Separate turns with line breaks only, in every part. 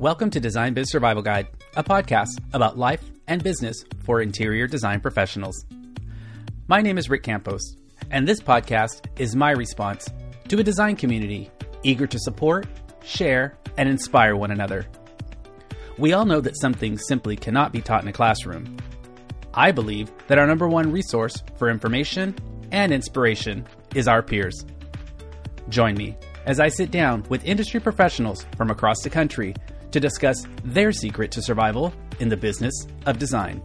Welcome to Design Biz Survival Guide, a podcast about life and business for interior design professionals. My name is Rick Campos, and this podcast is my response to a design community eager to support, share, and inspire one another. We all know that some things simply cannot be taught in a classroom. I believe that our number one resource for information and inspiration is our peers. Join me as I sit down with industry professionals from across the country to discuss their secret to survival in the business of design.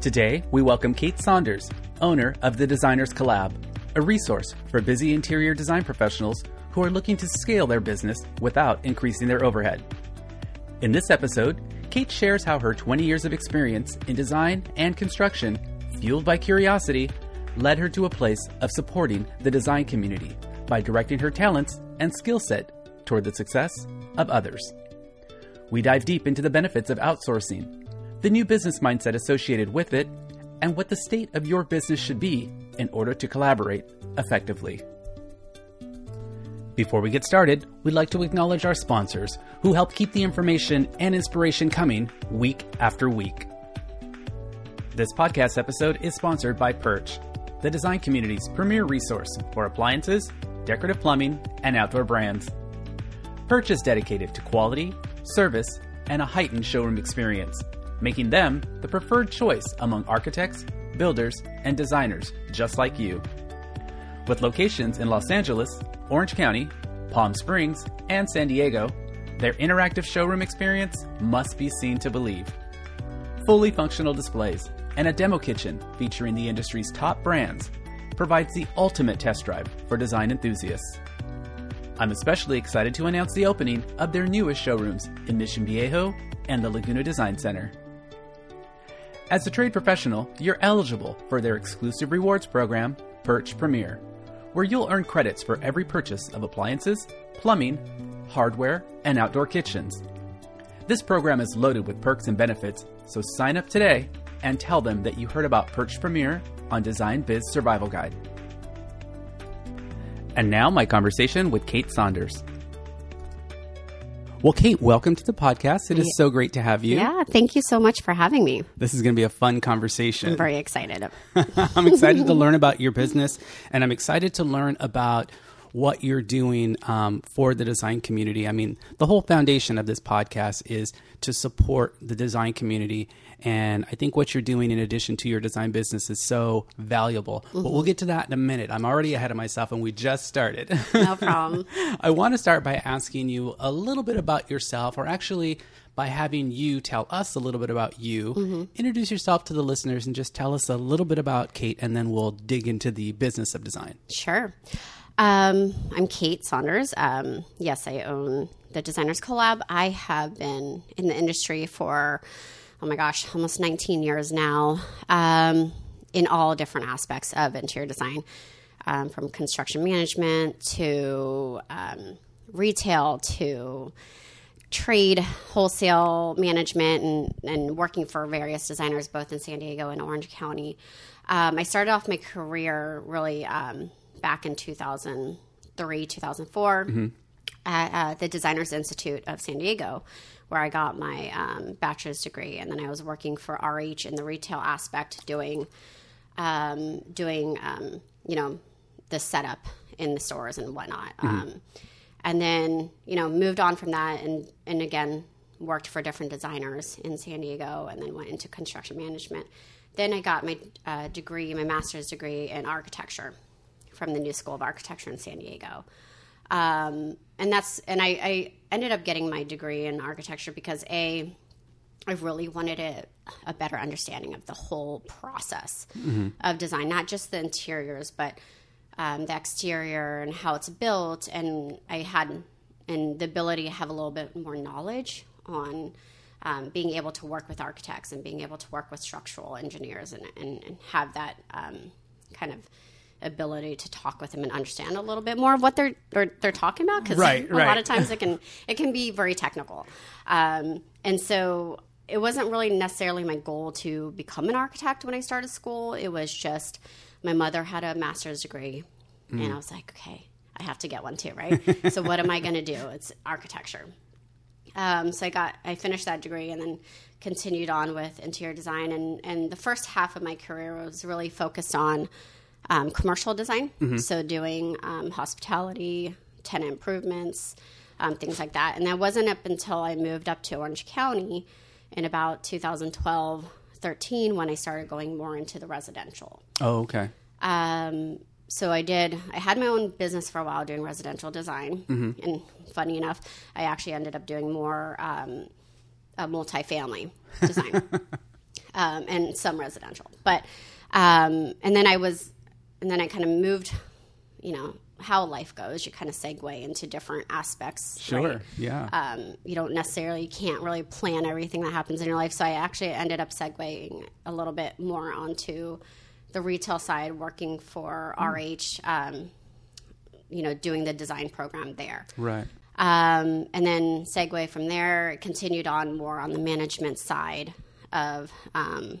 Today, we welcome Kate Saunders, owner of the Designers Collab, a resource for busy interior design professionals who are looking to scale their business without increasing their overhead. In this episode, Kate shares how her 20 years of experience in design and construction, fueled by curiosity, led her to a place of supporting the design community by directing her talents and skill set toward the success of others. We dive deep into the benefits of outsourcing, the new business mindset associated with it, and what the state of your business should be in order to collaborate effectively. Before we get started, we'd like to acknowledge our sponsors who help keep the information and inspiration coming week after week. This podcast episode is sponsored by Pirch, the design community's premier resource for appliances, decorative plumbing, and outdoor brands. Pirch is dedicated to quality, service, and a heightened showroom experience, making them the preferred choice among architects, builders, and designers just like you. With locations in Los Angeles, Orange County, Palm Springs, and San Diego, their interactive showroom experience must be seen to believe. Fully functional displays and a demo kitchen featuring the industry's top brands provides the ultimate test drive for design enthusiasts. I'm especially excited to announce the opening of their newest showrooms in Mission Viejo and the Laguna Design Center. As a trade professional, you're eligible for their exclusive rewards program, Pirch Premier, where you'll earn credits for every purchase of appliances, plumbing, hardware, and outdoor kitchens. This program is loaded with perks and benefits, so sign up today and tell them that you heard about Pirch Premier on Design Biz Survival Guide. And now, my conversation with Kate Saunders. Well, Kate, welcome to the podcast. It is so great to have you.
Yeah, thank you so much for having me.
This is going to be a fun conversation.
I'm very excited.
I'm excited to learn about your business, and I'm excited to learn about what you're doing um, for the design community. I mean, the whole foundation of this podcast is to support the design community. And I think what you're doing in addition to your design business is so valuable. Mm-hmm. But we'll get to that in a minute. I'm already ahead of myself and we just started.
No problem.
I want to start by asking you a little bit about yourself, or actually, by having you tell us a little bit about you. Mm-hmm. Introduce yourself to the listeners and just tell us a little bit about Kate, and then we'll dig into the business of design.
Sure. Um, I'm Kate Saunders. Um, yes, I own the Designers Collab. I have been in the industry for, oh my gosh, almost 19 years now, um, in all different aspects of interior design, um, from construction management to um, retail to trade wholesale management and, and working for various designers both in San Diego and Orange County. Um, I started off my career really back in 2003, 2004 mm-hmm. at uh, the Designers Institute of San Diego, where I got my um, bachelor's degree. And then I was working for RH in the retail aspect, doing, um, doing um, you know, the setup in the stores and whatnot. Mm-hmm. Um, and then, you know, moved on from that and, and again, worked for different designers in San Diego and then went into construction management. Then I got my uh, degree, my master's degree in architecture from the New School of Architecture in San Diego. Um, and that's and I, I, ended up getting my degree in architecture because a I really wanted a, a better understanding of the whole process mm-hmm. of design, not just the interiors, but um, the exterior and how it's built. And I had and the ability to have a little bit more knowledge on um, being able to work with architects and being able to work with structural engineers and, and, and have that um, kind of ability to talk with them and understand a little bit more of what they're they're, they're talking about because
right,
a
right.
lot of times it can it can be very technical um, and so it wasn't really necessarily my goal to become an architect when I started school it was just my mother had a master's degree mm. and I was like okay I have to get one too right so what am I going to do it's architecture Um, so I got I finished that degree and then continued on with interior design. And and the first half of my career was really focused on um, commercial design, so doing um, hospitality, tenant improvements, um, things like that. And that wasn't up until I moved up to Orange County in about 2012, 13 when I started going more into the residential.
Oh, okay.
Um, so I did. I had my own business for a while doing residential design, and funny enough, I actually ended up doing more um, uh, multifamily design um, and some residential. But um, and then I was, and then I kind of moved. You know how life goes. You kind of segue into different aspects.
Sure.
right?
Yeah.
um, you don't necessarily you can't really plan everything that happens in your life. So I actually ended up segueing a little bit more onto the retail side, working for RH. Um, you know, doing the design program there.
right.
Um, and then segue from there, continued on more on the management side of um,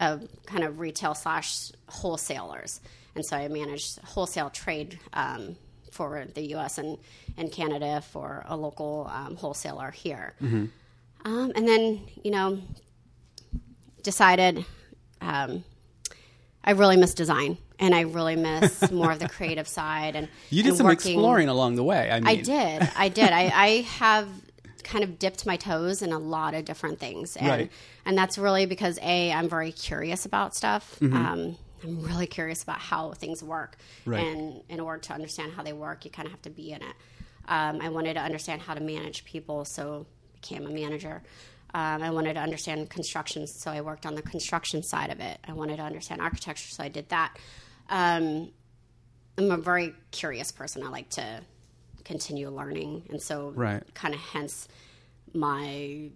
of kind of retail slash wholesalers. And so I managed wholesale trade um, for the U.S. and, and Canada for a local um, wholesaler here. Um, and then, you know, decided um, I really miss design and I really miss more of the creative side. And
You did
and
some
working-
exploring along the way. I mean,
I did. I did. I, I have kind of dipped my toes in a lot of different things, and
Right.
and that's really because a I'm very curious about stuff.
Mm-hmm.
Um, I'm really curious about how things work,
Right.
and in order to understand how they work, you kind of have to be in it. Um, I wanted to understand how to manage people, so became a manager. Um, I wanted to understand construction, so I worked on the construction side of it. I wanted to understand architecture, so I did that. Um, I'm a very curious person. I like to continue learning, and so
Right.
kind of hence my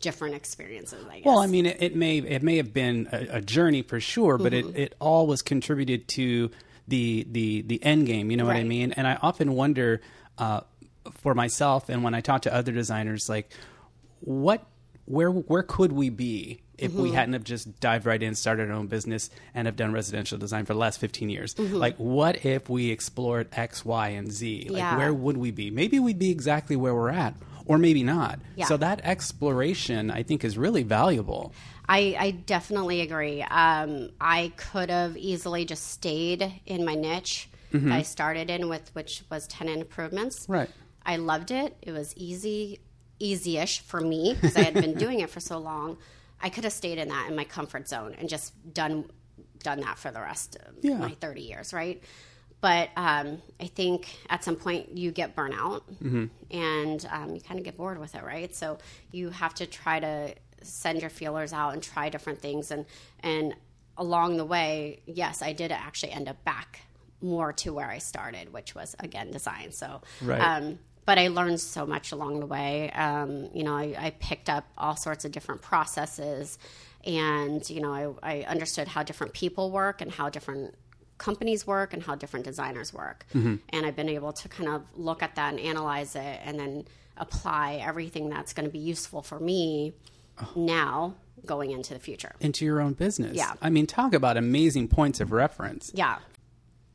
different experiences. I guess.
Well, I mean, it, it may it may have been a, a journey for sure, but
Mm-hmm.
it, it all was contributed to the the the end game. You know what I mean? And I often wonder uh, for myself, and when I talk to other designers, like what where where could we be if we
Mm-hmm.
hadn't have just dived right in, started our own business, and have done residential design for the last fifteen years?
Mm-hmm.
Like, what if we explored X, Y, and Z? Like,
Yeah.
where would we be? Maybe we'd be exactly where we're at, or maybe not.
Yeah.
So that exploration, I think, is really valuable.
I, I definitely agree. Um, I could have easily just stayed in my niche that I started in with, which was tenant improvements.
Mm-hmm. Right.
I loved it. It was easy, easy-ish for me because I had been doing it for so long. I could have stayed in that in my comfort zone and just done done that for the rest of
Yeah.
my 30 years, right? But um, I think at some point you get burnout and um, you kind of get bored with it, right? So you have to try to send your feelers out and try different things. And, and along the way, yes, I did actually end up back more to where I started, which was again design. So,
Right.
um, but I learned so much along the way. Um, you know, I, I picked up all sorts of different processes, and you know, I, I understood how different people work and how different companies work and how different designers work. And I've been able to kind of look at that and analyze it, and then apply everything that's going to be useful for me now going into the future.
into your own business.
Yeah.
I mean, talk about amazing points of reference.
Yeah.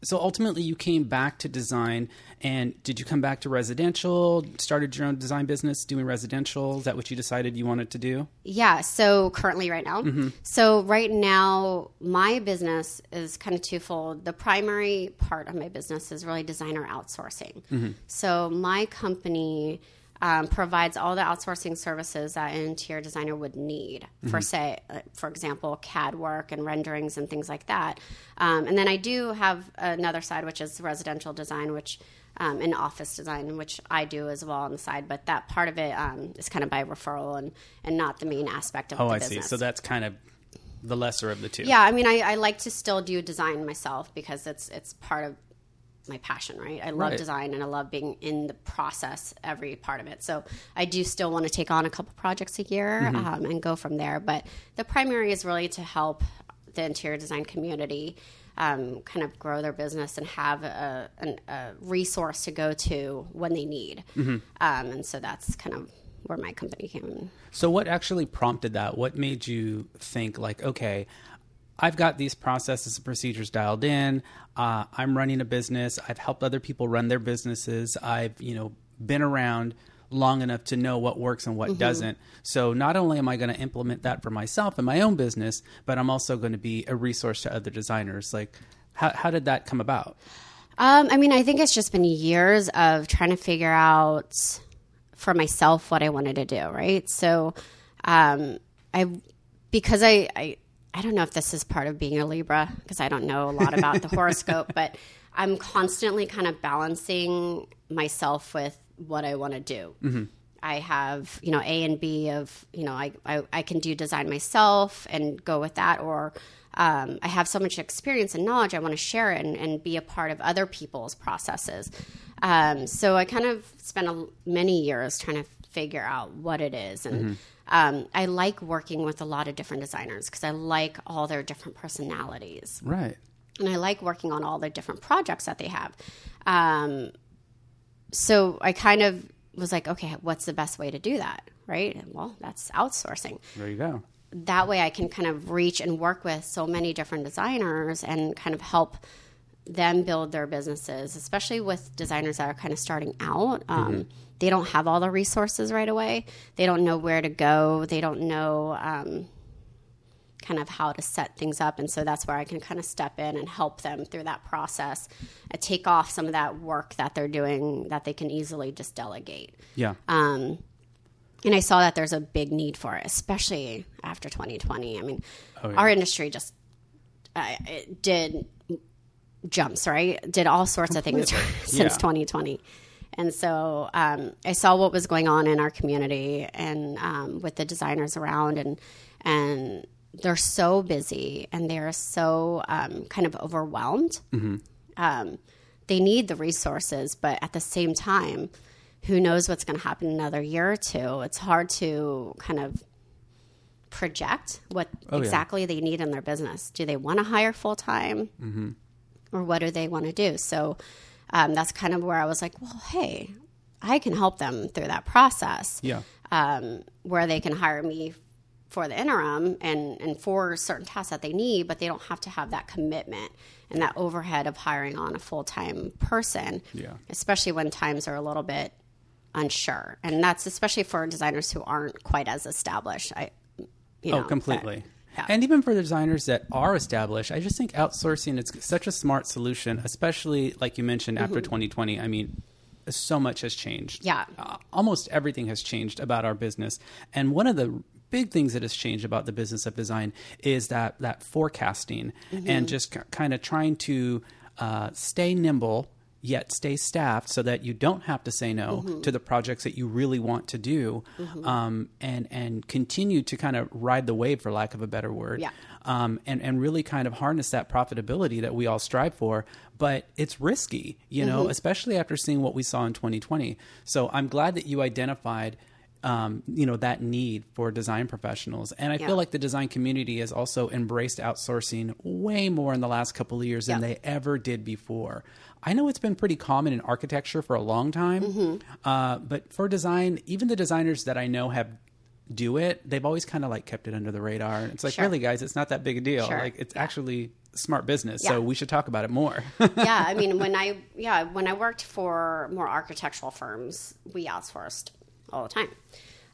So ultimately, you came back to design, and did you come back to residential? Started your own design business doing residential? Is that what you decided you wanted to do?
Yeah. So currently, right now, mm-hmm. so right now, my business is kind of twofold. The primary part of my business is really designer outsourcing. Mm-hmm. So my company um, provides all the outsourcing services that an interior designer would need for, say, uh, for example, CAD work and renderings and things like that. Um, and then I do have another side, which is residential design, which um, and office design, which I do as well on the side. But that part of it um, is kind of by referral and, and not the main aspect of
Oh,
the
I
business.
see. So that's kind of the lesser of the two.
yeah, I mean, I, I like to still do design myself because it's it's part of my passion, right? I love
Right.
design and I love being in the process, every part of it. So I do still want to take on a couple projects a year
Mm-hmm.
um, and go from there. But the primary is really to help the interior design community um, kind of grow their business and have a, an, a resource to go to when they need.
Mm-hmm.
Um, and so that's kind of where my company came in.
So, what actually prompted that? What made you think, like, okay, I've got these processes and procedures dialed in. Uh, I'm running a business. I've helped other people run their businesses. I've, you know, been around long enough to know what works and what doesn't. So not only am I going to implement that for myself and my own business, but I'm also going to be a resource to other designers. Like, how, how did that come about?
Um, I mean, I think it's just been years of trying to figure out for myself what I wanted to do, right? So, um, I because I, I I don't know if this is part of being a Libra because I don't know a lot about the horoscope, but I'm constantly kind of balancing myself with what I want to do. I have, you know, A and B of, you know, I, I, I can do design myself and go with that, or um, I have so much experience and knowledge, I want to share it and, and be a part of other people's processes. Um, so I kind of spent a, many years trying to figure out what it is. And um, I like working with a lot of different designers because I like all their different personalities
Right.
and I like working on all the different projects that they have. Um, so I kind of was like, okay, what's the best way to do that? Right? And, well, that's outsourcing.
There you go.
That way I can kind of reach and work with so many different designers and kind of help them build their businesses, especially with designers that are kind of starting out. Um, They don't have all the resources right away. They don't know where to go. They don't know um, kind of how to set things up. And so that's where I can kind of step in and help them through that process, uh, take off some of that work that they're doing that they can easily just delegate.
Yeah.
Um, and I saw that there's a big need for it, especially after 2020. I mean,
Oh, yeah.
our industry just uh, it did jumps, right? Did all sorts of things since
Yeah.
2020. And so um, I saw what was going on in our community and um, with the designers around, and and they're so busy and they're so um, kind of overwhelmed. Um, they need the resources, but at the same time, who knows what's going to happen in another year or two? It's hard to kind of project what
yeah.
exactly they need in their business. Do they want to hire full time, or what do they want to do? So um, that's kind of where I was like, well, hey, I can help them through that process
Yeah.
um, where they can hire me for the interim and, and for certain tasks that they need, but they don't have to have that commitment and that overhead of hiring on a full time person,
Yeah.
especially when times are a little bit unsure. And that's especially for designers who aren't quite as established. I, you know,
oh, completely.
Yeah.
And even for the designers that are established, I just think outsourcing is such a smart solution, especially like you mentioned after 2020. I mean, so much has changed.
Mm-hmm. Yeah.
Uh, almost everything has changed about our business. And one of the big things that has changed about the business of design is that that forecasting
Mm-hmm.
and just kind of trying to uh, stay nimble yet stay staffed so that you don't have to say no
Mm-hmm.
to the projects that you really want to do um, and and continue to kind of ride the wave for lack of a better word
Yeah.
um, and and really kind of harness that profitability that we all strive for. But it's risky, you know,
Mm-hmm.
especially after seeing what we saw in 2020. So I'm glad that you identified. Um, you know that need for design professionals, and I
Yeah.
feel like the design community has also embraced outsourcing way more in the last couple of years than they ever did before. I know it's been pretty common in architecture for a long time,
Mm-hmm.
uh, but for design, even the designers that I know have do it, they've always kind of like kept it under the radar. And it's like,
Sure.
really, guys, it's not that big a deal.
Sure.
Like, it's actually smart business.
Yeah.
So we should talk about it more.
yeah, I mean, when I yeah when I worked for more architectural firms, we outsourced all the time.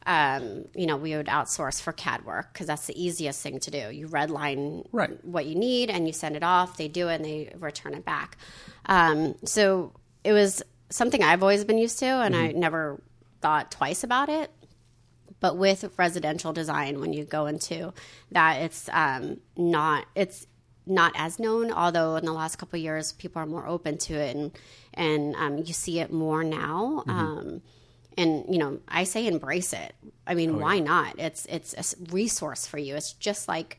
Um, you know, we would outsource for CAD work because that's the easiest thing to do. You redline
Right.
what you need and you send it off. They do it and they return it back. Um, so it was something I've always been used to, and I never thought twice about it but with residential design when you go into that it's um, not it's not as known although in the last couple of years people are more open to it and and um, you see it more now um, and you know i say embrace it. I mean why not? It's it's a resource for you. It's just like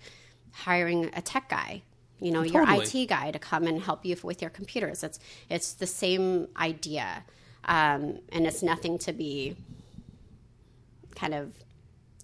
hiring a tech guy you know your IT guy to come and help you with your computers. It's it's the same idea um, and it's nothing to be kind of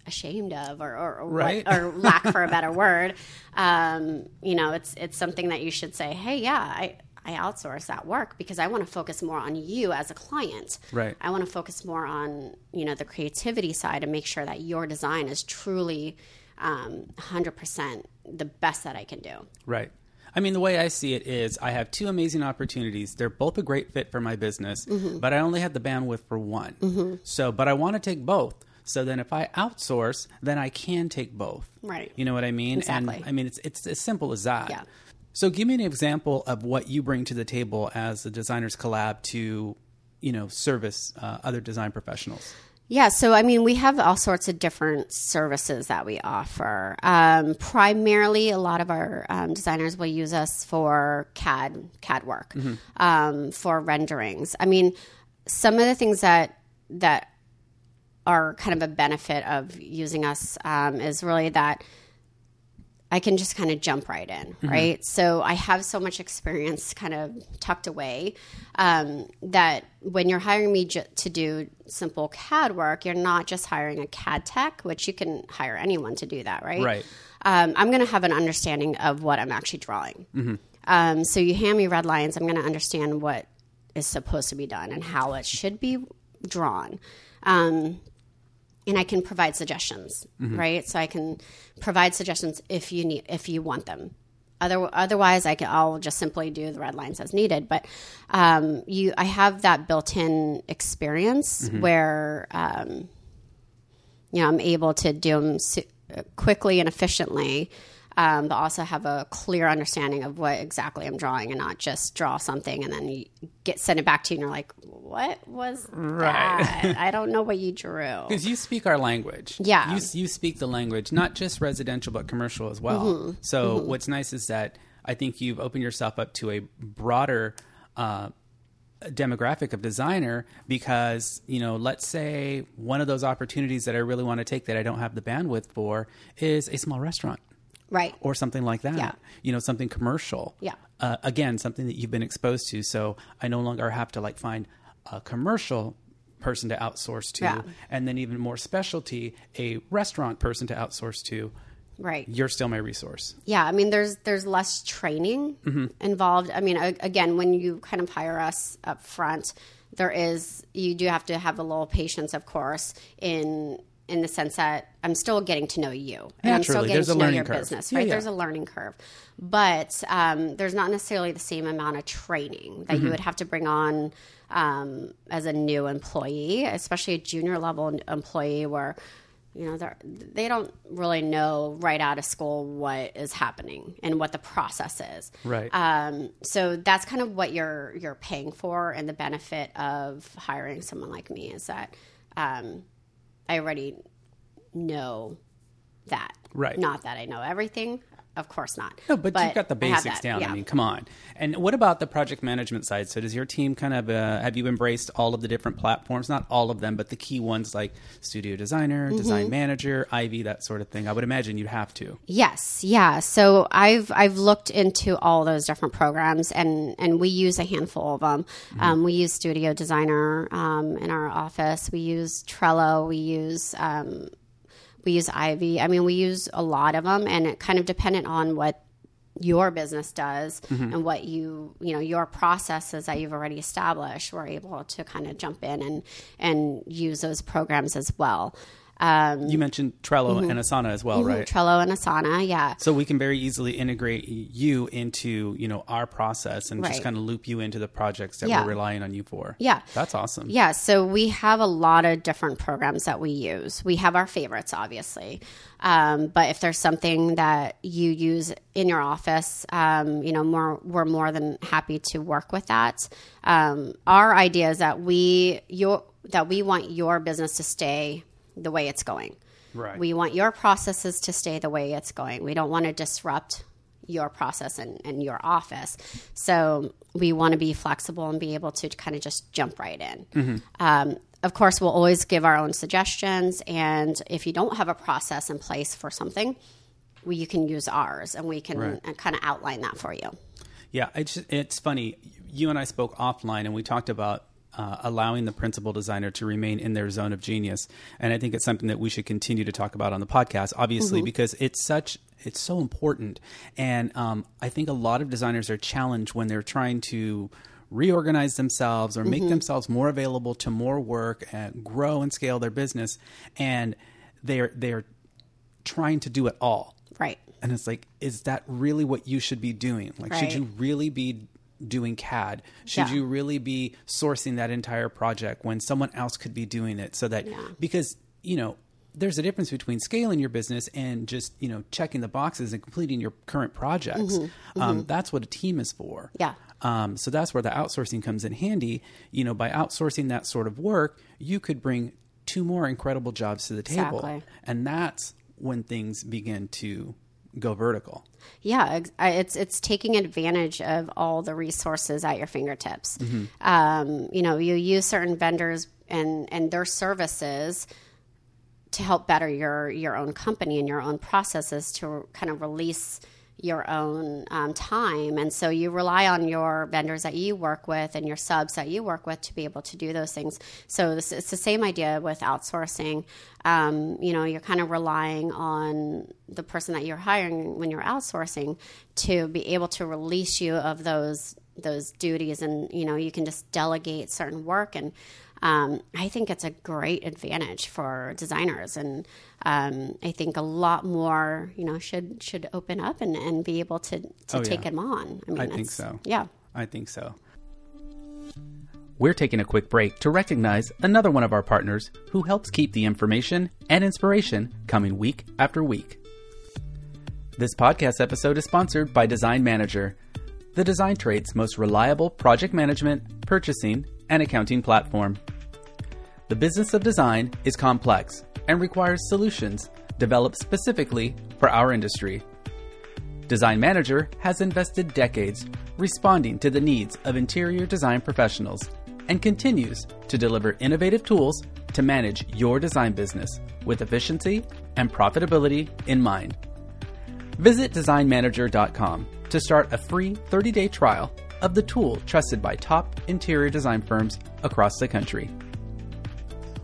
ashamed of or or, or, what- or lack for a better word. Um, you know it's it's something that you should say hey yeah i i outsource that work because i want to focus more on you as a client
Right.
i want to focus more on you know the creativity side and make sure that your design is truly um, 100% the best that i can do
right. I mean, the way I see it is I have two amazing opportunities. They're both a great fit for my business,
Mm-hmm.
but I only have the bandwidth for one. So, but I want to take both. So then if I outsource, then I can take both.
Right.
You know what I mean?
Exactly.
And I mean, it's, it's as simple as that.
Yeah.
So give me an example of what you bring to the table as the Designers Collab to, you know, service uh, other design professionals.
Yeah, so I mean, we have all sorts of different services that we offer. Um, primarily, a lot of our um, designers will use us for CAD CAD work, um, for renderings. I mean, some of the things that that are kind of a benefit of using us um, is really that I can just kind of jump right in, right? So I have so much experience kind of tucked away um, that when you're hiring me j- to do simple CAD work, you're not just hiring a CAD tech, which you can hire anyone to do that, right?
Right.
Um, I'm going to have an understanding of what I'm actually drawing. Um, so you hand me red lines, I'm going to understand what is supposed to be done and how it should be drawn. Um, and I can provide suggestions, right? So I can provide suggestions if you need if you want them. Other, otherwise, I can I'll just simply do the red lines as needed. But um, you, I have that built-in experience where um, you know I'm able to do them su- quickly and efficiently, um, but also have a clear understanding of what exactly I'm drawing, and not just draw something and then you get send it back to you, and you're like, "What was that? I don't know what you drew."
Because you speak our language.
Yeah.
You, you speak the language, not just residential, but commercial as well. So, what's nice is that I think you've opened yourself up to a broader uh, demographic of designer because, you know, let's say one of those opportunities that I really want to take that I don't have the bandwidth for is a small restaurant
Right.
or something like that.
Yeah.
You know, something commercial.
Yeah.
Uh, again, something that you've been exposed to. So I no longer have to like find a commercial person to outsource to,
Yeah.
and then even more specialty, a restaurant person to outsource to.
Right.
You're still my resource.
Yeah, I mean, there's there's less training involved. I mean, again, when you kind of hire us up front, there is you do have to have a little patience, of course, in in the sense that I'm still getting to know you, and I'm still getting
there's
to know your
curve.
business. Right?
yeah.
There's a learning curve, but um, there's not necessarily the same amount of training that
Mm-hmm.
you would have to bring on um, as a new employee, especially a junior level employee where you know they don't really know right out of school what is happening and what the process is
Right.
um, so that's kind of what you're you're paying for and the benefit of hiring someone like me is that um, i already know that
Right.
not that i know everything of course not
No, but, you've got the basics down.
yeah.
I mean, come on. And what about the project management side? So, does your team kind of uh, have you embraced all of the different platforms? Not all of them, but the key ones like Studio Designer,
Mm-hmm.
Design Manager, Ivy, that sort of thing. I would imagine you'd have to.
Yes, yeah. So I've I've looked into all those different programs, and and we use a handful of them. Um, we use Studio Designer um, in our office. We use Trello. We use um, we use Ivy. I mean, we use a lot of them, and it kind of dependent on what your business does mm-hmm. and what you you know your processes that you've already established. We're able to kind of jump in and and use those programs as well. Um,
You mentioned Trello
Mm-hmm.
and Asana as well, right?
Trello and Asana, yeah.
So we can very easily integrate you into you know our process and just kind of loop you into the projects that
Yeah.
we're relying on you for.
Yeah.
that's awesome.
Yeah, so we have a lot of different programs that we use. We have our favorites, obviously, um, but if there's something that you use in your office, um, you know, more we're more than happy to work with that. Um, our idea is that we your that we want your business to stay the way it's going.
Right.
We want your processes to stay the way it's going. We don't want to disrupt your process and, and your office. So we want to be flexible and be able to kind of just jump right in. Um, of course, we'll always give our own suggestions. And if you don't have a process in place for something, we, you can use ours and we can
Right.
kind of outline that for you.
Yeah, it's it's funny. You and I spoke offline, and we talked about uh, allowing the principal designer to remain in their zone of genius. And I think it's something that we should continue to talk about on the podcast, obviously, because it's such it's so important. And um, I think a lot of designers are challenged when they're trying to reorganize themselves or make themselves more available to more work and grow and scale their business and they're they're trying to do it all
Right.
And it's like, is that really what you should be doing? Like, should you really be doing CAD? Should
Yeah.
you really be sourcing that entire project when someone else could be doing it? So that,
Yeah.
because, you know, there's a difference between scaling your business and just, you know, checking the boxes and completing your current projects. Um, that's what a team is for.
Mm-hmm. Yeah.
Um, so that's where the outsourcing comes in handy. You know, by outsourcing that sort of work, you could bring two more incredible jobs to the table.
Exactly.
And that's when things begin to go vertical.
Yeah, it's it's taking advantage of all the resources at your fingertips.
Mm-hmm.
Um, you know, you use certain vendors and and their services to help better your your own company and your own processes to kind of release your own um, time. And so you rely on your vendors that you work with and your subs that you work with to be able to do those things. So this, it's the same idea with outsourcing. Um, you know you're kind of relying on the person that you're hiring when you're outsourcing to be able to release you of those those duties and you know you can just delegate certain work and um, I think it's a great advantage for designers, and um, I think a lot more, you know, should should open up and, and be able to to
Oh,
take
yeah.
them on. I mean,
I think so.
Yeah.
I think so.
We're taking a quick break to recognize another one of our partners who helps keep the information and inspiration coming week after week. This podcast episode is sponsored by Design Manager, the design trade's most reliable project management, purchasing, and accounting platform. The business of design is complex and requires solutions developed specifically for our industry. Design Manager has invested decades responding to the needs of interior design professionals and continues to deliver innovative tools to manage your design business with efficiency and profitability in mind. Visit designmanager.com to start a free 30 day trial of the tool trusted by top interior design firms across the country.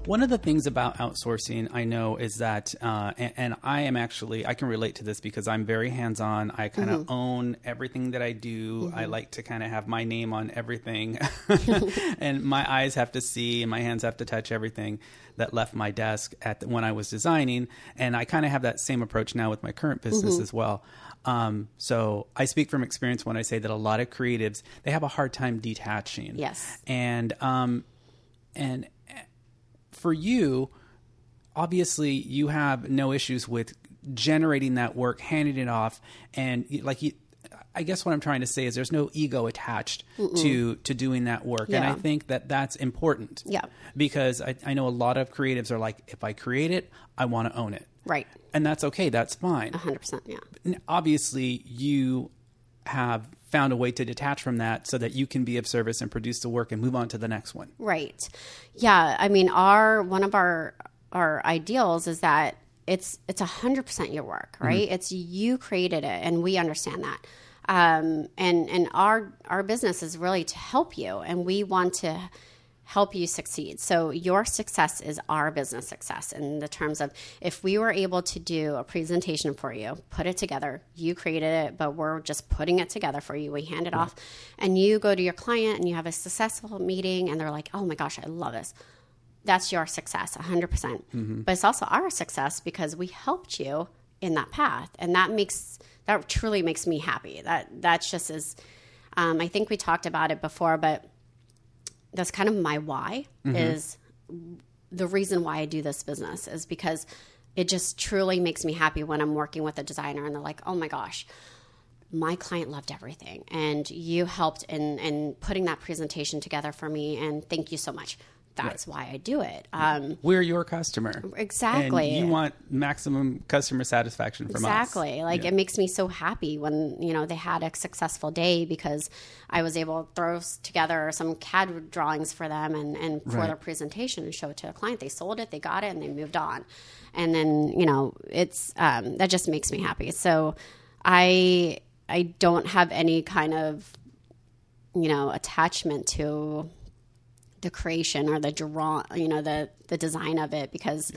One of the things about outsourcing I know is that, uh, and, and I am actually, I can relate to this because I'm very hands on. I kind of own everything that I do. I like to kind of have my name on everything. and my eyes have to see and my hands have to touch everything that left my desk at the, when I was designing. And I kind of have that same approach now with my current business as well. Um, so I speak from experience when I say that a lot of creatives, they have a hard time detaching.
Yes.
And, um, and for you, obviously you have no issues with generating that work, handing it off, and like you. I guess what I'm trying to say is there's no ego attached to to doing that work, and I think that that's important.
Yeah.
because I, I know a lot of creatives are like, if I create it, I want to own it,
Right.
and that's okay. That's fine.
100%. Yeah.
And obviously you have found a way to detach from that so that you can be of service and produce the work and move on to the next one.
Right. Yeah. I mean, our one of our our ideals is that it's it's a hundred percent your work, right? It's you created it, and we understand that. Um, and and our our business is really to help you, and we want to help you succeed. So your success is our business success in the terms of if we were able to do a presentation for you, put it together, you created it, but we're just putting it together for you. We hand it off and you go to your client and you have a successful meeting and they're like, "Oh my gosh, I love this." That's your success, 100%. percent But it's also our success because we helped you in that path and that makes that truly makes me happy. That that's just as um, I think we talked about it before, but that's kind of my why mm-hmm. is the reason why I do this business is because it just truly makes me happy when I'm working with a designer and they're like, oh my gosh, my client loved everything and you helped in, in putting that presentation together for me and thank you so much. That's why I do it. Um,
We're your customer.
Exactly.
And you want maximum customer satisfaction from us.
Exactly. Like it makes me so happy when, you know, they had a successful day because I was able to throw together some CAD drawings for them and, and for
Right.
their presentation and show it to a client. They sold it, they got it, and they moved on. And then, you know, it's um, that just makes me happy. So I I don't have any kind of you know attachment to the creation or the draw you know the the design of it because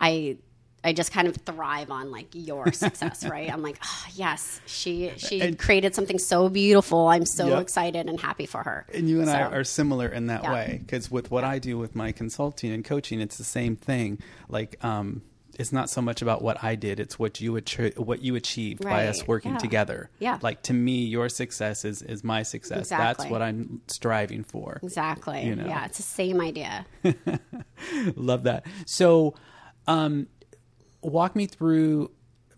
i i just kind of thrive on like your success right i'm like oh, yes she she created something so beautiful i'm so
Yep.
excited and happy for her
And you and I are similar in that
Yeah.
way because with what I do with my consulting and coaching, it's the same thing. Like, um, it's not so much about what I did; it's what you what you achieved by us working
Yeah.
together.
Yeah.
like to me, your success is is my success.
Exactly.
That's what I'm striving for.
Exactly.
You know.
Yeah, it's the same idea.
Love that. So, um, walk me through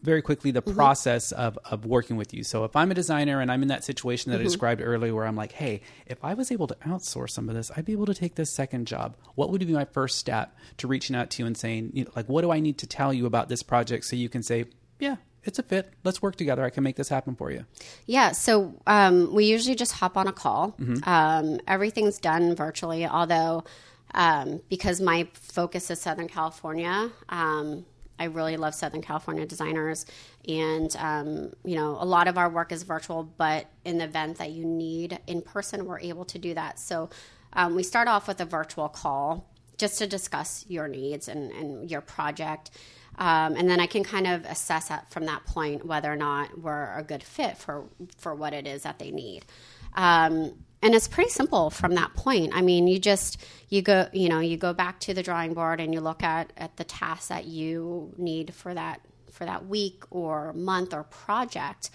very quickly
Mm-hmm.
the process of, of working with you. So, if I'm a designer and I'm in that situation that
Mm-hmm.
I described earlier where I'm like, hey, if I was able to outsource some of this, I'd be able to take this second job. What would be my first step to reaching out to you and saying, you know, like, what do I need to tell you about this project so you can say, yeah, it's a fit. Let's work together. I can make this happen for you.
Yeah, so um, we usually just hop on a call. Um, everything's done virtually, although um, because my focus is Southern California, um, I really love Southern California designers. And, um, you know, a lot of our work is virtual, but in the event that you need in person, we're able to do that. So um, we start off with a virtual call just to discuss your needs and, and your project. Um, and then I can kind of assess that from that point whether or not we're a good fit for for what it is that they need. Um, and it's pretty simple from that point. I mean, you just you go you know you go back to the drawing board and you look at at the tasks that you need for that for that week or month or project,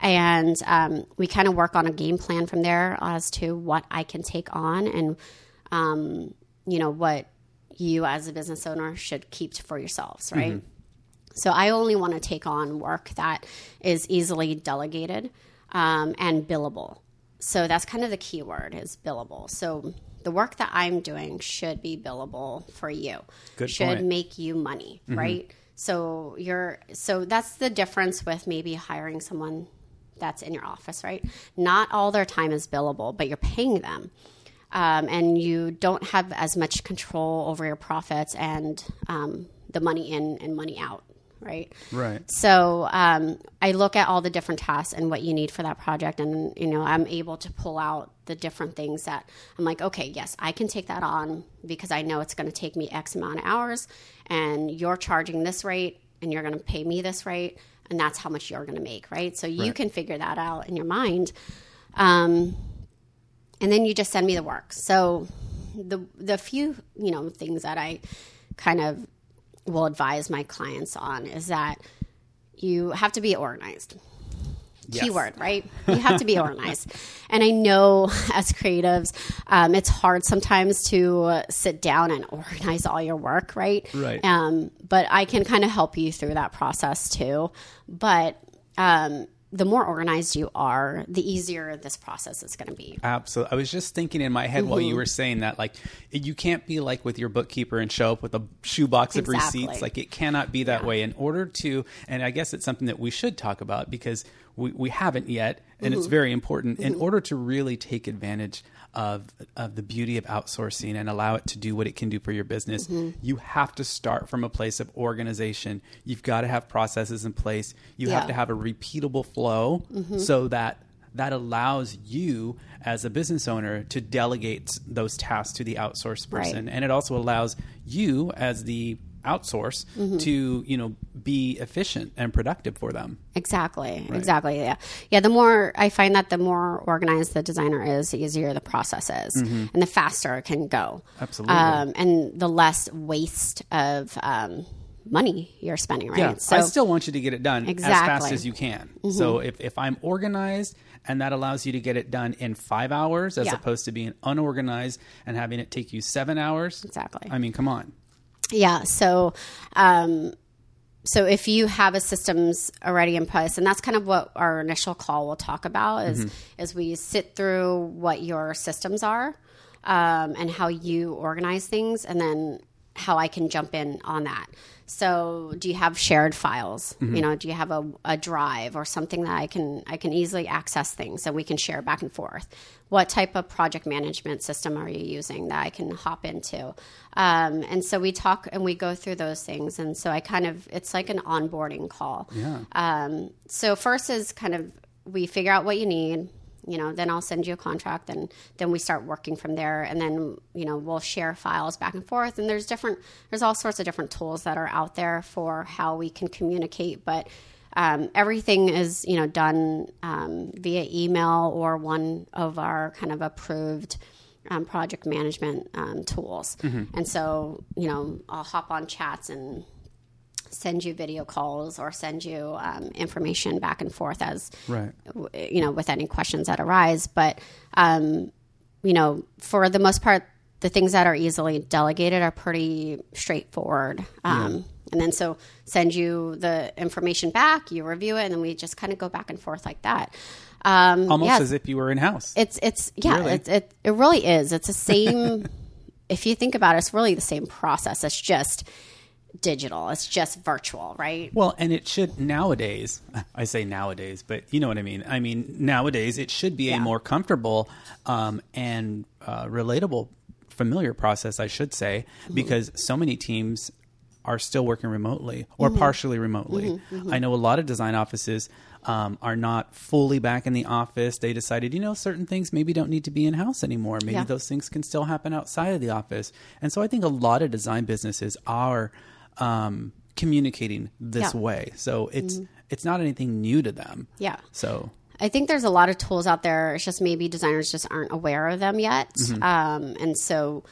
and um, we kind of work on a game plan from there as to what I can take on and um, you know what you as a business owner should keep for yourselves, right? So I only want to take on work that is easily delegated um, and billable. So that's kind of the key word is billable. So the work that I'm doing should be billable for you.
Good
should
point.
make you money, right? So you're so that's the difference with maybe hiring someone that's in your office, right? Not all their time is billable, but you're paying them. Um, and you don't have as much control over your profits and um, the money in and money out, right?
Right.
So um, I look at all the different tasks and what you need for that project, and you know I'm able to pull out the different things that I'm like, okay, yes, I can take that on because I know it's going to take me X amount of hours, and you're charging this rate, and you're going to pay me this rate, and that's how much you're going to make, right? So you
Right.
can figure that out in your mind. Um, and then you just send me the work. So the the few you know things that I kind of will advise my clients on is that you have to be organized.
Yes.
Keyword, right? You have to be organized. and I know as creatives, um, it's hard sometimes to uh, sit down and organize all your work, right?
Right.
Um, but I can kind of help you through that process too. But um, the more organized you are, the easier this process is going to be.
Absolutely. I was just thinking in my head while
Mm-hmm.
you were saying that, like, you can't be like with your bookkeeper and show up with a shoebox of receipts. Like, it cannot be that way. In order to, and I guess it's something that we should talk about because we, we haven't yet, and
Mm-hmm.
it's very important. In order to really take advantage of, of the beauty of outsourcing and allow it to do what it can do for your business,
Mm-hmm.
you have to start from a place of organization. You've got to have processes in place. You have to have a repeatable flow so that that allows you as a business owner to delegate those tasks to the outsourced
Right.
person and it also allows you as the outsource to you know be efficient and productive for them
Exactly. Exactly. Yeah. Yeah. The more I find that the more organized the designer is, the easier the process is, and the faster it can go.
Mm-hmm. Absolutely.
Um, and the less waste of um, money you're spending, right?
yeah
So
i still want you to get it done as fast
Mm-hmm.
as you can so if, if i'm organized and that allows you to get it done in five hours as
Yeah.
opposed to being unorganized and having it take you seven hours
Exactly.
i mean come on
Yeah. So, um, so if you have a systems already in place, and that's kind of what our initial call will talk about is is we sit through what your systems are um, and how you organize things, and then how I can jump in on that. So, do you have shared files? You know, do you have a, a drive or something that I can I can easily access things and we can share back and forth? What type of project management system are you using that I can hop into? Um, and so we talk and we go through those things. And so I kind of it's like an onboarding call.
Yeah.
Um, so first is kind of we figure out what you need. You know, then I'll send you a contract, and then we start working from there. And then you know we'll share files back and forth. And there's different, there's all sorts of different tools that are out there for how we can communicate. But um, everything is you know done um, via email or one of our kind of approved um, project management um, tools. And so you know I'll hop on chats and send you video calls or send you um, information back and forth as
Right.
you know with any questions that arise. But um, you know for the most part the things that are easily delegated are pretty straightforward. Um, and then so send you the information back you review it and then we just kind of go back and forth like that. Um,
Almost
yeah,
as if you were in house.
it's it's yeah
Really?
it, it it really is. It's the same if you think about it it's really the same process. It's just digital it's just virtual right
Well, and it should nowadays. I say nowadays, but you know what I mean. I mean nowadays it should be
Yeah.
a more comfortable um, and uh, relatable, familiar process, I should say,
Mm-hmm.
because so many teams are still working remotely or
Mm-hmm.
partially remotely. I know a lot of design offices. Um, are not fully back in the office. They decided, you know, certain things maybe don't need to be in house anymore. Maybe
Yeah.
those things can still happen outside of the office. And so I think a lot of design businesses are um, communicating this
Yeah. Mm-hmm.
way. So it's it's not anything new to them.
yeah
So
I think there's a lot of tools out there. It's just maybe designers just aren't aware of them yet.
Mm-hmm.
Um, and so,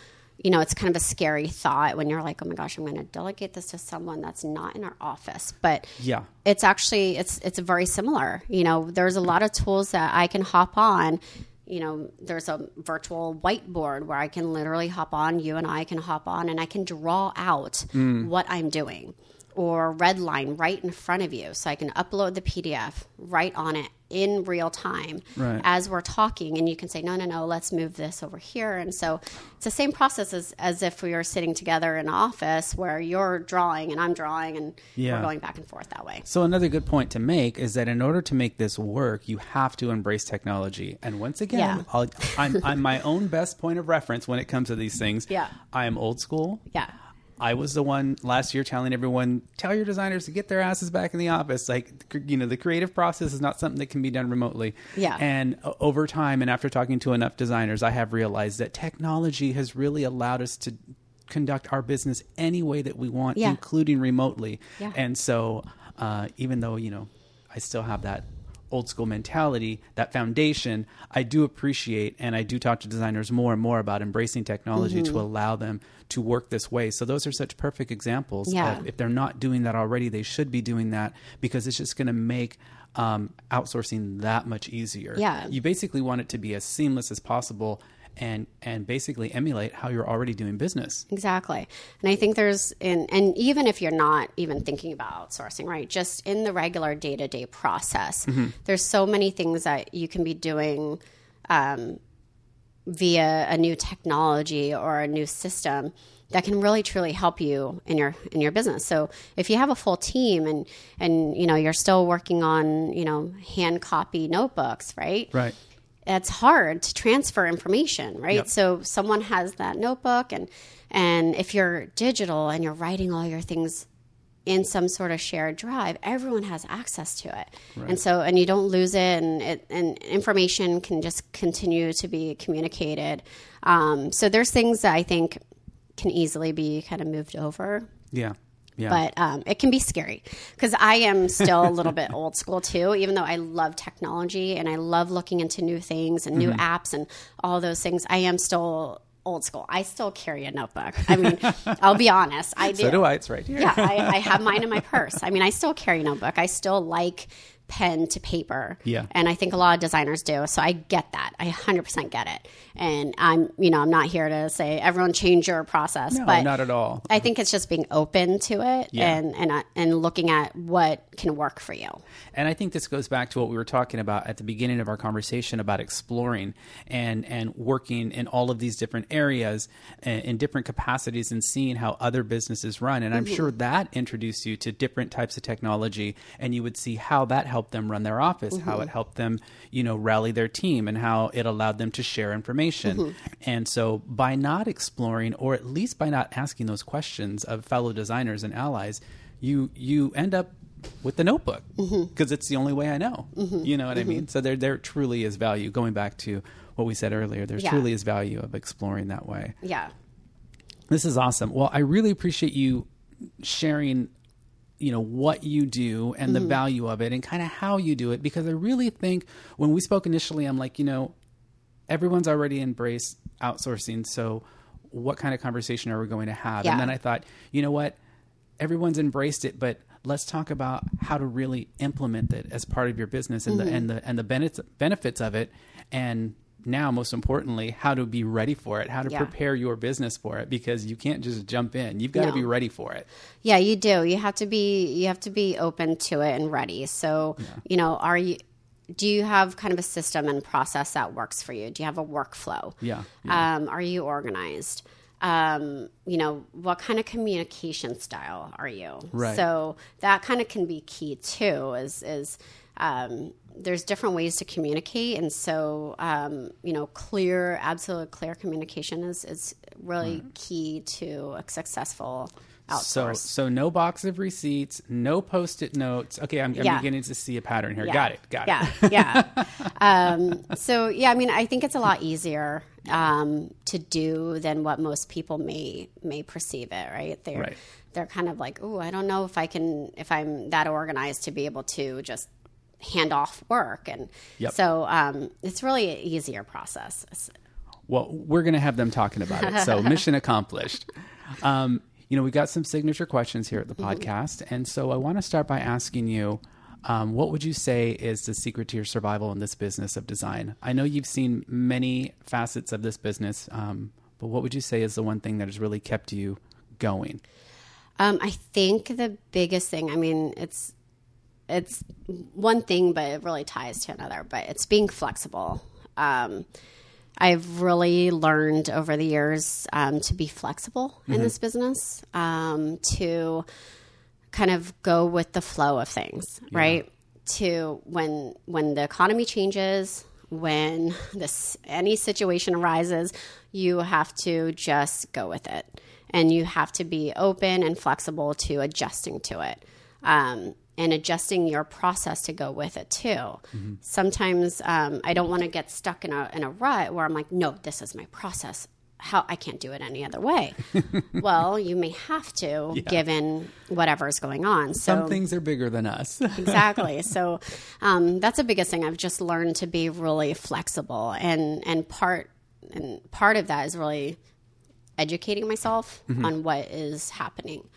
you know, it's kind of a scary thought when you're like, oh my gosh, I'm going to delegate this to someone that's not in our office. But
yeah,
it's actually it's it's very similar. You know, there's a lot of tools that I can hop on. You know, there's a virtual whiteboard where I can literally hop on. You and I can hop on, and I can draw out mm. what I'm doing, or red line right in front of you, so I can upload the PDF right on it in real time
Right.
as we're talking, and you can say, no, no, no, let's move this over here. And so it's the same process as as if we were sitting together in an office where you're drawing and I'm drawing, and
Yeah.
we're going back and forth that way.
So another good point to make is that in order to make this work, you have to embrace technology. And once again,
Yeah.
I'll, I'm, I'm my own best point of reference when it comes to these things.
Yeah.
I am old school.
Yeah.
I was the one last year telling everyone, tell your designers to get their asses back in the office. Like, you know, the creative process is not something that can be done remotely.
Yeah.
And over time, and after talking to enough designers, I have realized that technology has really allowed us to conduct our business any way that we want,
Yeah.
including remotely.
Yeah.
And so, uh, even though, you know, I still have that old school mentality, that foundation, I do appreciate and I do talk to designers more and more about embracing technology
Mm-hmm.
to allow them to work this way. So those are such perfect examples.
Yeah.
Of if they're not doing that already, they should be doing that because it's just going to make um, outsourcing that much easier.
Yeah.
You basically want it to be as seamless as possible and and basically emulate how you're already doing business.
Exactly. And I think there's, and, and even if you're not even thinking about outsourcing, right, just in the regular day to day process, there's so many things that you can be doing um, via a new technology or a new system that can really truly help you in your in your business. So if you have a full team and and you know you're still working on you know hand copy notebooks, right?
Right.
It's hard to transfer information, right?
Yep.
So someone has that notebook and and if you're digital and you're writing all your things in some sort of shared drive, everyone has access to it. And so and you don't lose it and it, and information can just continue to be communicated. Um, so there's things that I think can easily be kind of moved over
Yeah. Yeah.
but um, it can be scary because I am still a little bit old school too. Even though I love technology and I love looking into new things and
Mm-hmm.
new apps and all those things, I am still old school. I still carry a notebook. I mean, I'll be honest, I do.
so do I. It's right here.
Yeah, I, I have mine in my purse. I mean, I still carry a notebook. I still like pen to paper.
Yeah.
And I think a lot of designers do. So I get that. I 100% get it. And I'm, you know, I'm not here to say everyone change your process,
No,
but
not at all.
I think it's just being open to it
Yeah.
and and uh, and looking at what can work for you.
And I think this goes back to what we were talking about at the beginning of our conversation about exploring and and working in all of these different areas and in different capacities and seeing how other businesses run. And I'm sure that introduced you to different types of technology, and you would see how that helped them run their office, how it mm-hmm. helped them, you know, rally their team, and how it allowed them to share information. Mm-hmm. And so by not exploring, or at least by not asking those questions of fellow designers and allies, you you end up with the notebook mm-hmm. because it's the only way I know. You know what I mean? So there there truly is value. Going back to what we said earlier, there
Yeah.
truly is value of exploring that way.
Yeah.
This is awesome. Well, I really appreciate you sharing you know what you do and the value of it and kind of how you do it because I really think when we spoke initially I'm like, you know, everyone's already embraced outsourcing, so what kind of conversation are we going to have?
Yeah.
And then I thought, you know what? everyone's embraced it, but let's talk about how to really implement it as part of your business and mm-hmm. the and the and the benefits benefits of it and now most importantly how to be ready for it how to yeah. prepare your business for it because you can't just jump in you've got no. to be ready for it
yeah you do you have to be you have to be open to it and ready so yeah. you know are you do you have kind of a system and process that works for you do you have a workflow
yeah,
yeah. Um, are you organized um, you know, what kind of communication style are you?
Right.
So that kind of can be key too. Is is um, there's different ways to communicate, and so um, you know, clear, absolute clear communication is is really mm. key to a successful
so, so no box of receipts, no post-it notes. Okay, I'm, I'm yeah. beginning to see a pattern here.
Yeah.
Got it. Got
yeah. it. Yeah, yeah. um, so yeah, I mean, I think it's a lot easier um, to do than what most people may may perceive it. Right? They're right. they're kind of like, oh, I don't know if I can if I'm that organized to be able to just hand off work, and yep. so um, it's really an easier process.
Well, we're going to have them talking about it. So mission accomplished. Um, you know, we got some signature questions here at the mm-hmm. podcast. And so I want to start by asking you um, what would you say is the secret to your survival in this business of design? I know you've seen many facets of this business, um, but what would you say is the one thing that has really kept you going?
Um, I think the biggest thing, I mean, it's it's one thing, but it really ties to another. But it's being flexible. Um, I've really learned over the years um, to be flexible mm-hmm. in this business, um, to kind of go with the flow of things, yeah. right? To when when the economy changes, when this any situation arises, you have to just go with it, and you have to be open and flexible to adjusting to it. Um, and adjusting your process to go with it too. Mm-hmm. Sometimes um, I don't want to get stuck in a in a rut where I'm like, no, this is my process. How I can't do it any other way. well, you may have to, yeah. given whatever is going on.
So, Some things are bigger than us.
exactly. So um, that's the biggest thing. I've just learned to be really flexible, and and part and part of that is really educating myself mm-hmm. on what is happening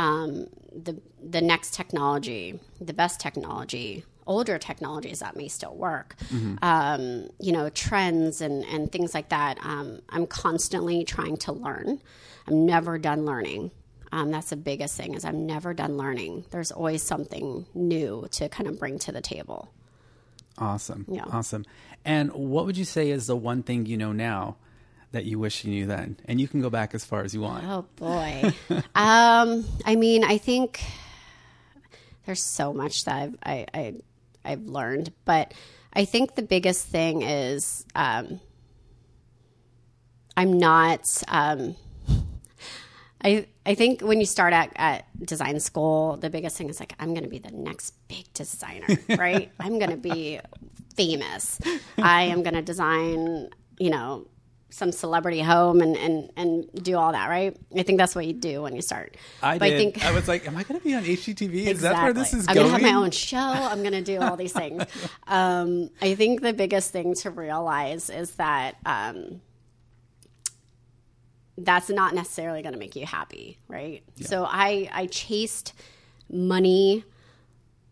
um, the the next technology, the best technology, older technologies that may still work, mm-hmm. um, you know, trends and and things like that. Um, I'm constantly trying to learn. I'm never done learning. Um, that's the biggest thing is I'm never done learning. There's always something new to kind of bring to the table.
Awesome.
Yeah.
Awesome. And what would you say is the one thing you know now that you wish you knew then? And you can go back as far as you want.
Oh boy. um, I mean, I think there's so much that I've I, I I've learned, but I think the biggest thing is um, I'm not. Um, I I think when you start at, at design school, the biggest thing is like I'm going to be the next big designer, right? I'm going to be famous. I am going to design, you know, some celebrity home and, and, and do all that, right? I think that's what you do when you start.
I but did. I think I was like, am I going to be on HGTV? Is that where this is
I'm
going?
I'm going to have my own show. I'm going to do all these things. um, I think the biggest thing to realize is that um, that's not necessarily going to make you happy, right? Yeah. So I I chased money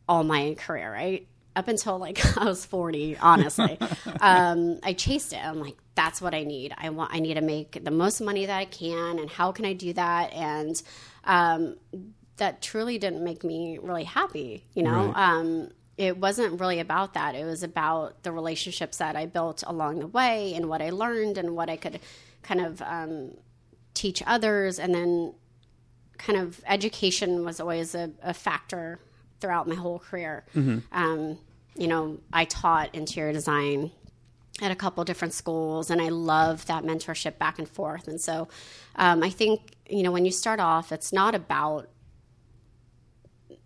all my career, right? Up until like I was 40, honestly. um, I chased it. I'm like, that's what I need. I want I need to make the most money that I can and how can I do that? And um, that truly didn't make me really happy, you know. Right. Um, it wasn't really about that. It was about the relationships that I built along the way and what I learned and what I could kind of um, teach others. And then kind of education was always a, a factor throughout my whole career. Mm-hmm. Um, you know, I taught interior design at a couple different schools, and I love that mentorship back and forth. And so, um, I think you know when you start off, it's not about the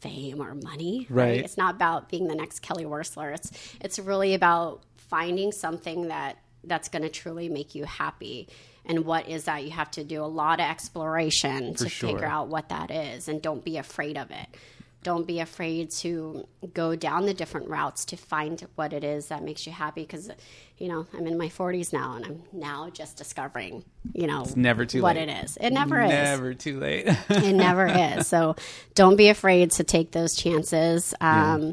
fame or money,
right? right?
It's not about being the next Kelly Wearstler. It's it's really about finding something that that's going to truly make you happy. And what is that? You have to do a lot of exploration For to sure. figure out what that is, and don't be afraid of it. Don't be afraid to go down the different routes to find what it is that makes you happy because you know i'm in my 40s now and i'm now just discovering you know
it's never too
what
late.
it is. It never,
never
is.
Never too late.
It never is. So don't be afraid to take those chances um, yeah.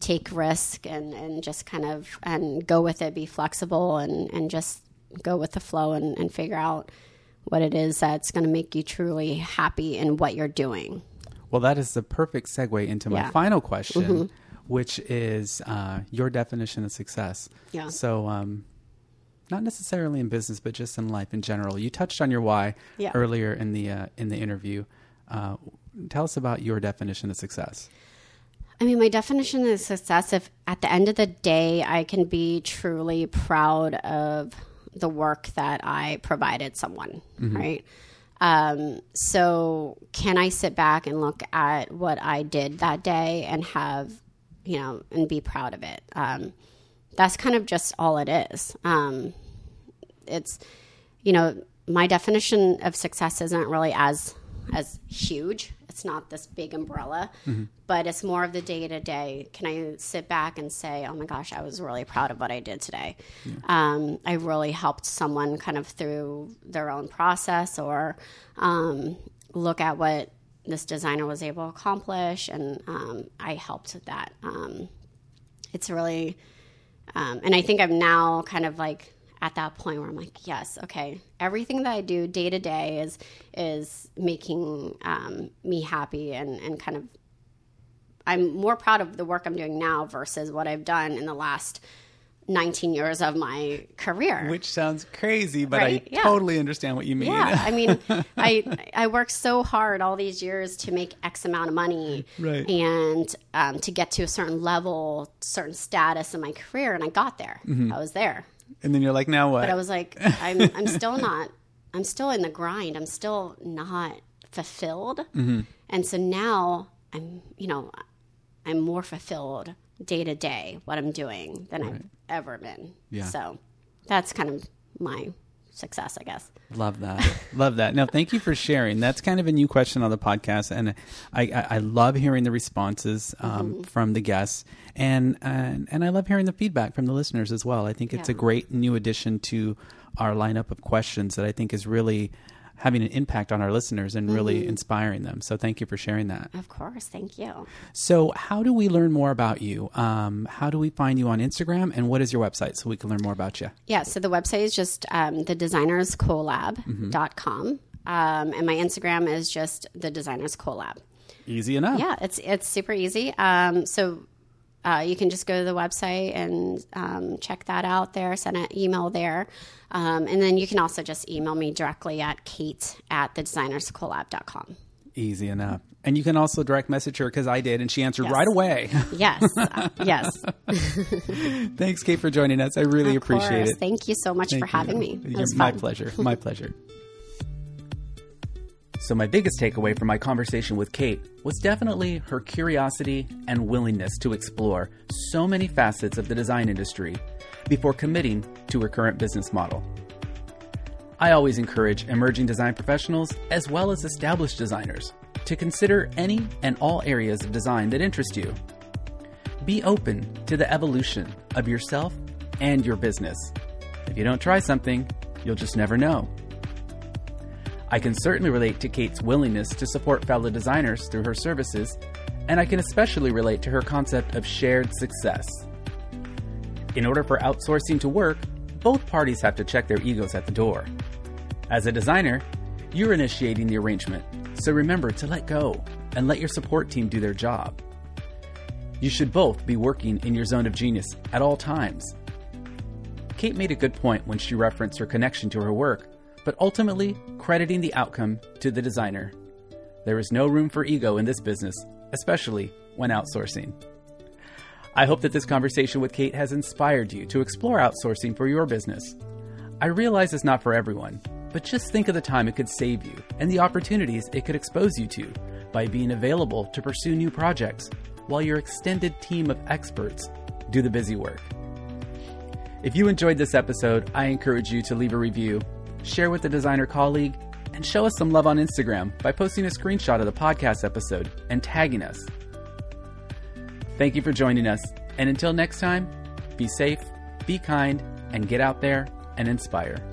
take risk and, and just kind of and go with it. Be flexible and, and just go with the flow and, and figure out what it is that's going to make you truly happy in what you're doing
well, that is the perfect segue into my
Yeah.
final question,
Mhm.
which is uh, your definition of success.
Yeah.
So, um, not necessarily in business, but just in life in general. You touched on your why
Yeah.
earlier in the uh, in the interview. Uh, tell us about your definition of success.
I mean, my definition of success, if at the end of the day, I can be truly proud of the work that I provided someone, right? Um, so, can I sit back and look at what I did that day and have, you know, and be proud of it? Um, that's kind of just all it is. Um, it's, you know, my definition of success isn't really as as huge. It's not this big umbrella, but it's more of the day to day. Can I sit back and say, "Oh my gosh, I was really proud of what I did today. Um, I really helped someone kind of through their own process, or um, look at what this designer was able to accomplish, and um, I helped with that." Um, it's really um, and I think I'm now kind of like at that point where I'm like, yes, okay, everything that I do day to day is is making um, me happy and and kind of I'm more proud of the work I'm doing now versus what I've done in the last 19 years of my career.
Which sounds crazy, but
Right,
I
yeah.
totally understand what you mean.
yeah, I mean, I I worked so hard all these years to make X amount of money,
Right.
And um, to get to a certain level, certain status in my career, and I got there.
Mm-hmm.
I was there,
and then you're like, now what?
but I was like, I'm I'm still not. I'm still in the grind. I'm still not fulfilled,
Mm-hmm.
and so now I'm, you know, I'm more fulfilled day to day what I'm doing than I've ever been.
Yeah.
So that's kind of my success, I guess.
Love that. love that. No, thank you for sharing. That's kind of a new question on the podcast, and I, I, I love hearing the responses um, from the guests, and, and and I love hearing the feedback from the listeners as well. I think it's a great new addition to our lineup of questions that I think is really having an impact on our listeners and really inspiring them. So thank you for sharing that.
Of course, thank you.
So, how do we learn more about you? Um, how do we find you on Instagram, and what is your website so we can learn more about you?
Yeah, so the website is just um, thedesignerscollab.com. Um, and my Instagram is just the Designers Collab.
Easy enough.
Yeah, it's it's super easy. Um, so uh, you can just go to the website and um, check that out there, send an email there. Um, and then you can also just email me directly at kate at thedesignerscollab.com.
Easy enough. And you can also direct message her because I did, and she answered
Yes.
right away.
Yes, uh, yes.
Thanks, Kate, for joining us. I really
Of
appreciate
course.
it.
Thank you so much
Thank
for having me.
My
fun.
pleasure. My pleasure. So, my biggest takeaway from my conversation with Kate was definitely her curiosity and willingness to explore so many facets of the design industry before committing to her current business model. I always encourage emerging design professionals as well as established designers to consider any and all areas of design that interest you. Be open to the evolution of yourself and your business. If you don't try something, you'll just never know. I can certainly relate to Kate's willingness to support fellow designers through her services, and I can especially relate to her concept of shared success. In order for outsourcing to work, both parties have to check their egos at the door. As a designer, you're initiating the arrangement, so remember to let go and let your support team do their job. You should both be working in your zone of genius at all times. Kate made a good point when she referenced her connection to her work, but ultimately crediting the outcome to the designer. There is no room for ego in this business, especially when outsourcing. I hope that this conversation with Kate has inspired you to explore outsourcing for your business. I realize it's not for everyone, but just think of the time it could save you and the opportunities it could expose you to by being available to pursue new projects while your extended team of experts do the busy work. If you enjoyed this episode, I encourage you to leave a review, share with a designer colleague, and show us some love on Instagram by posting a screenshot of the podcast episode and tagging us. Thank you for joining us. And until next time, be safe, be kind, and get out there and inspire.